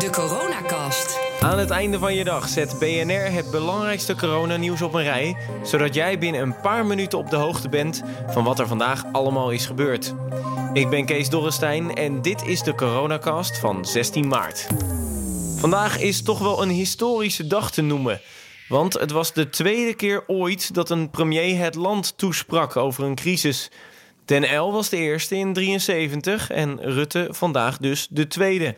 De Coronacast. Aan het einde van je dag zet BNR het belangrijkste coronanieuws op een rij, zodat jij binnen een paar minuten op de hoogte bent van wat er vandaag allemaal is gebeurd. Ik ben Kees Dorrestein en dit is de Coronacast van 16 maart. Vandaag is toch wel een historische dag te noemen. Want het was de tweede keer ooit dat een premier het land toesprak over een crisis. Den L was de eerste in 73 en Rutte vandaag dus de tweede.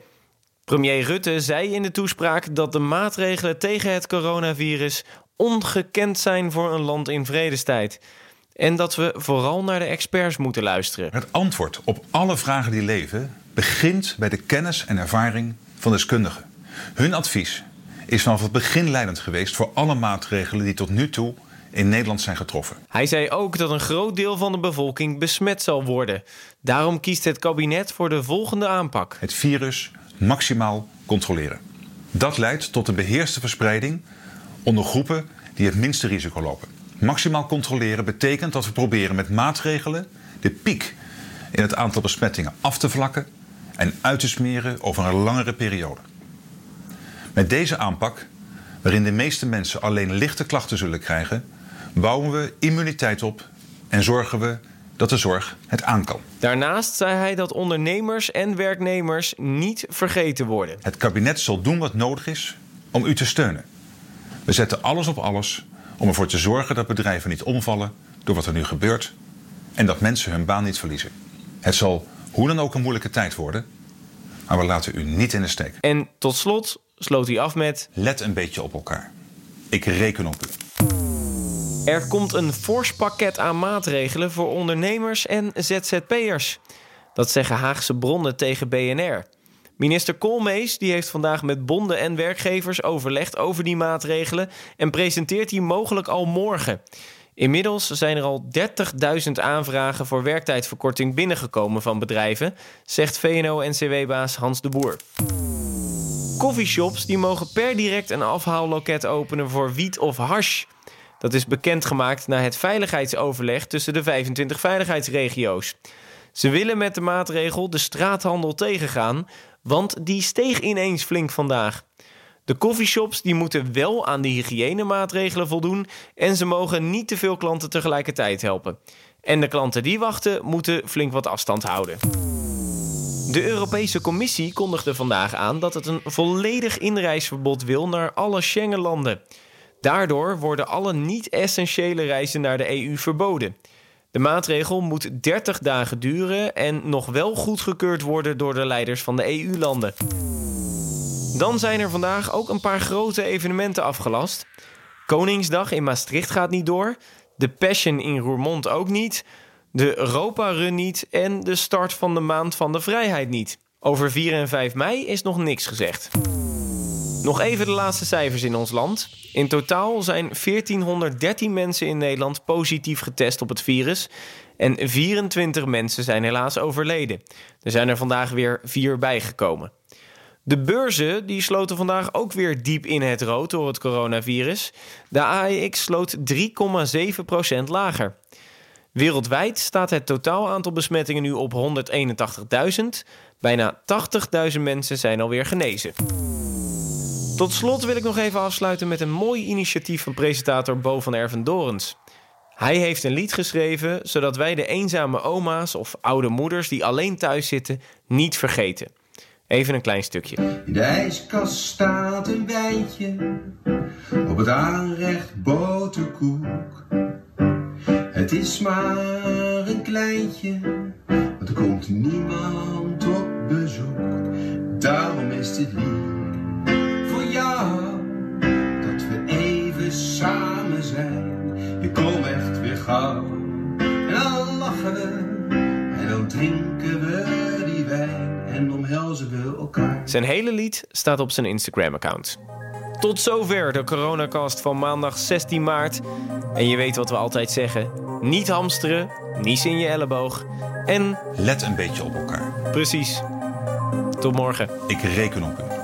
Premier Rutte zei in de toespraak dat de maatregelen tegen het coronavirus ongekend zijn voor een land in vredestijd. En dat we vooral naar de experts moeten luisteren. Het antwoord op alle vragen die leven begint bij de kennis en ervaring van deskundigen. Hun advies is vanaf het begin leidend geweest voor alle maatregelen die tot nu toe in Nederland zijn getroffen. Hij zei ook dat een groot deel van de bevolking besmet zal worden. Daarom kiest het kabinet voor de volgende aanpak: het virus maximaal controleren. Dat leidt tot een beheerste verspreiding onder groepen die het minste risico lopen. Maximaal controleren betekent dat we proberen met maatregelen de piek in het aantal besmettingen af te vlakken en uit te smeren over een langere periode. Met deze aanpak, waarin de meeste mensen alleen lichte klachten zullen krijgen, bouwen we immuniteit op en zorgen we dat de zorg het aan kan. Daarnaast zei hij dat ondernemers en werknemers niet vergeten worden. Het kabinet zal doen wat nodig is om u te steunen. We zetten alles op alles om ervoor te zorgen dat bedrijven niet omvallen door wat er nu gebeurt en dat mensen hun baan niet verliezen. Het zal hoe dan ook een moeilijke tijd worden, maar we laten u niet in de steek. En tot slot sloot hij af met: Let een beetje op elkaar. Ik reken op u. Er komt een fors pakket aan maatregelen voor ondernemers en ZZP'ers. Dat zeggen Haagse bronnen tegen BNR. Minister Koolmees die heeft vandaag met bonden en werkgevers overlegd over die maatregelen en presenteert die mogelijk al morgen. Inmiddels zijn er al 30.000 aanvragen voor werktijdverkorting binnengekomen van bedrijven, zegt VNO-NCW-baas Hans de Boer. Coffeeshops die mogen per direct een afhaalloket openen voor wiet of hash. Dat is bekendgemaakt na het veiligheidsoverleg tussen de 25 veiligheidsregio's. Ze willen met de maatregel de straathandel tegengaan, want die steeg ineens flink vandaag. De coffeeshops die moeten wel aan de hygiënemaatregelen voldoen en ze mogen niet te veel klanten tegelijkertijd helpen. En de klanten die wachten moeten flink wat afstand houden. De Europese Commissie kondigde vandaag aan dat het een volledig inreisverbod wil naar alle Schengenlanden. Daardoor worden alle niet-essentiële reizen naar de EU verboden. De maatregel moet 30 dagen duren en nog wel goedgekeurd worden door de leiders van de EU-landen. Dan zijn er vandaag ook een paar grote evenementen afgelast. Koningsdag in Maastricht gaat niet door. De Passion in Roermond ook niet. De Europa Run niet. En de start van de Maand van de Vrijheid niet. Over 4 en 5 mei is nog niks gezegd. Nog even de laatste cijfers in ons land. In totaal zijn 1413 mensen in Nederland positief getest op het virus. En 24 mensen zijn helaas overleden. Er zijn er vandaag weer vier bijgekomen. De beurzen die sloten vandaag ook weer diep in het rood door het coronavirus. De AEX sloot 3,7% lager. Wereldwijd staat het totaal aantal besmettingen nu op 181.000. Bijna 80.000 mensen zijn alweer genezen. Tot slot wil ik nog even afsluiten met een mooi initiatief van presentator Bo van Ervendorens. Hij heeft een lied geschreven zodat wij de eenzame oma's of oude moeders die alleen thuis zitten niet vergeten. Even een klein stukje. In de ijskast staat een wijntje, op het aanrecht boterkoek. Het is maar een kleintje, want er komt niemand op bezoek. Daarom is dit lied en dan lachen we, en dan drinken we die wijn, en omhelzen we elkaar. Zijn hele lied staat op zijn Instagram-account. Tot zover de coronacast van maandag 16 maart. En je weet wat we altijd zeggen: niet hamsteren, niets in je elleboog en Let een beetje op elkaar. precies. Tot morgen. Ik reken op u.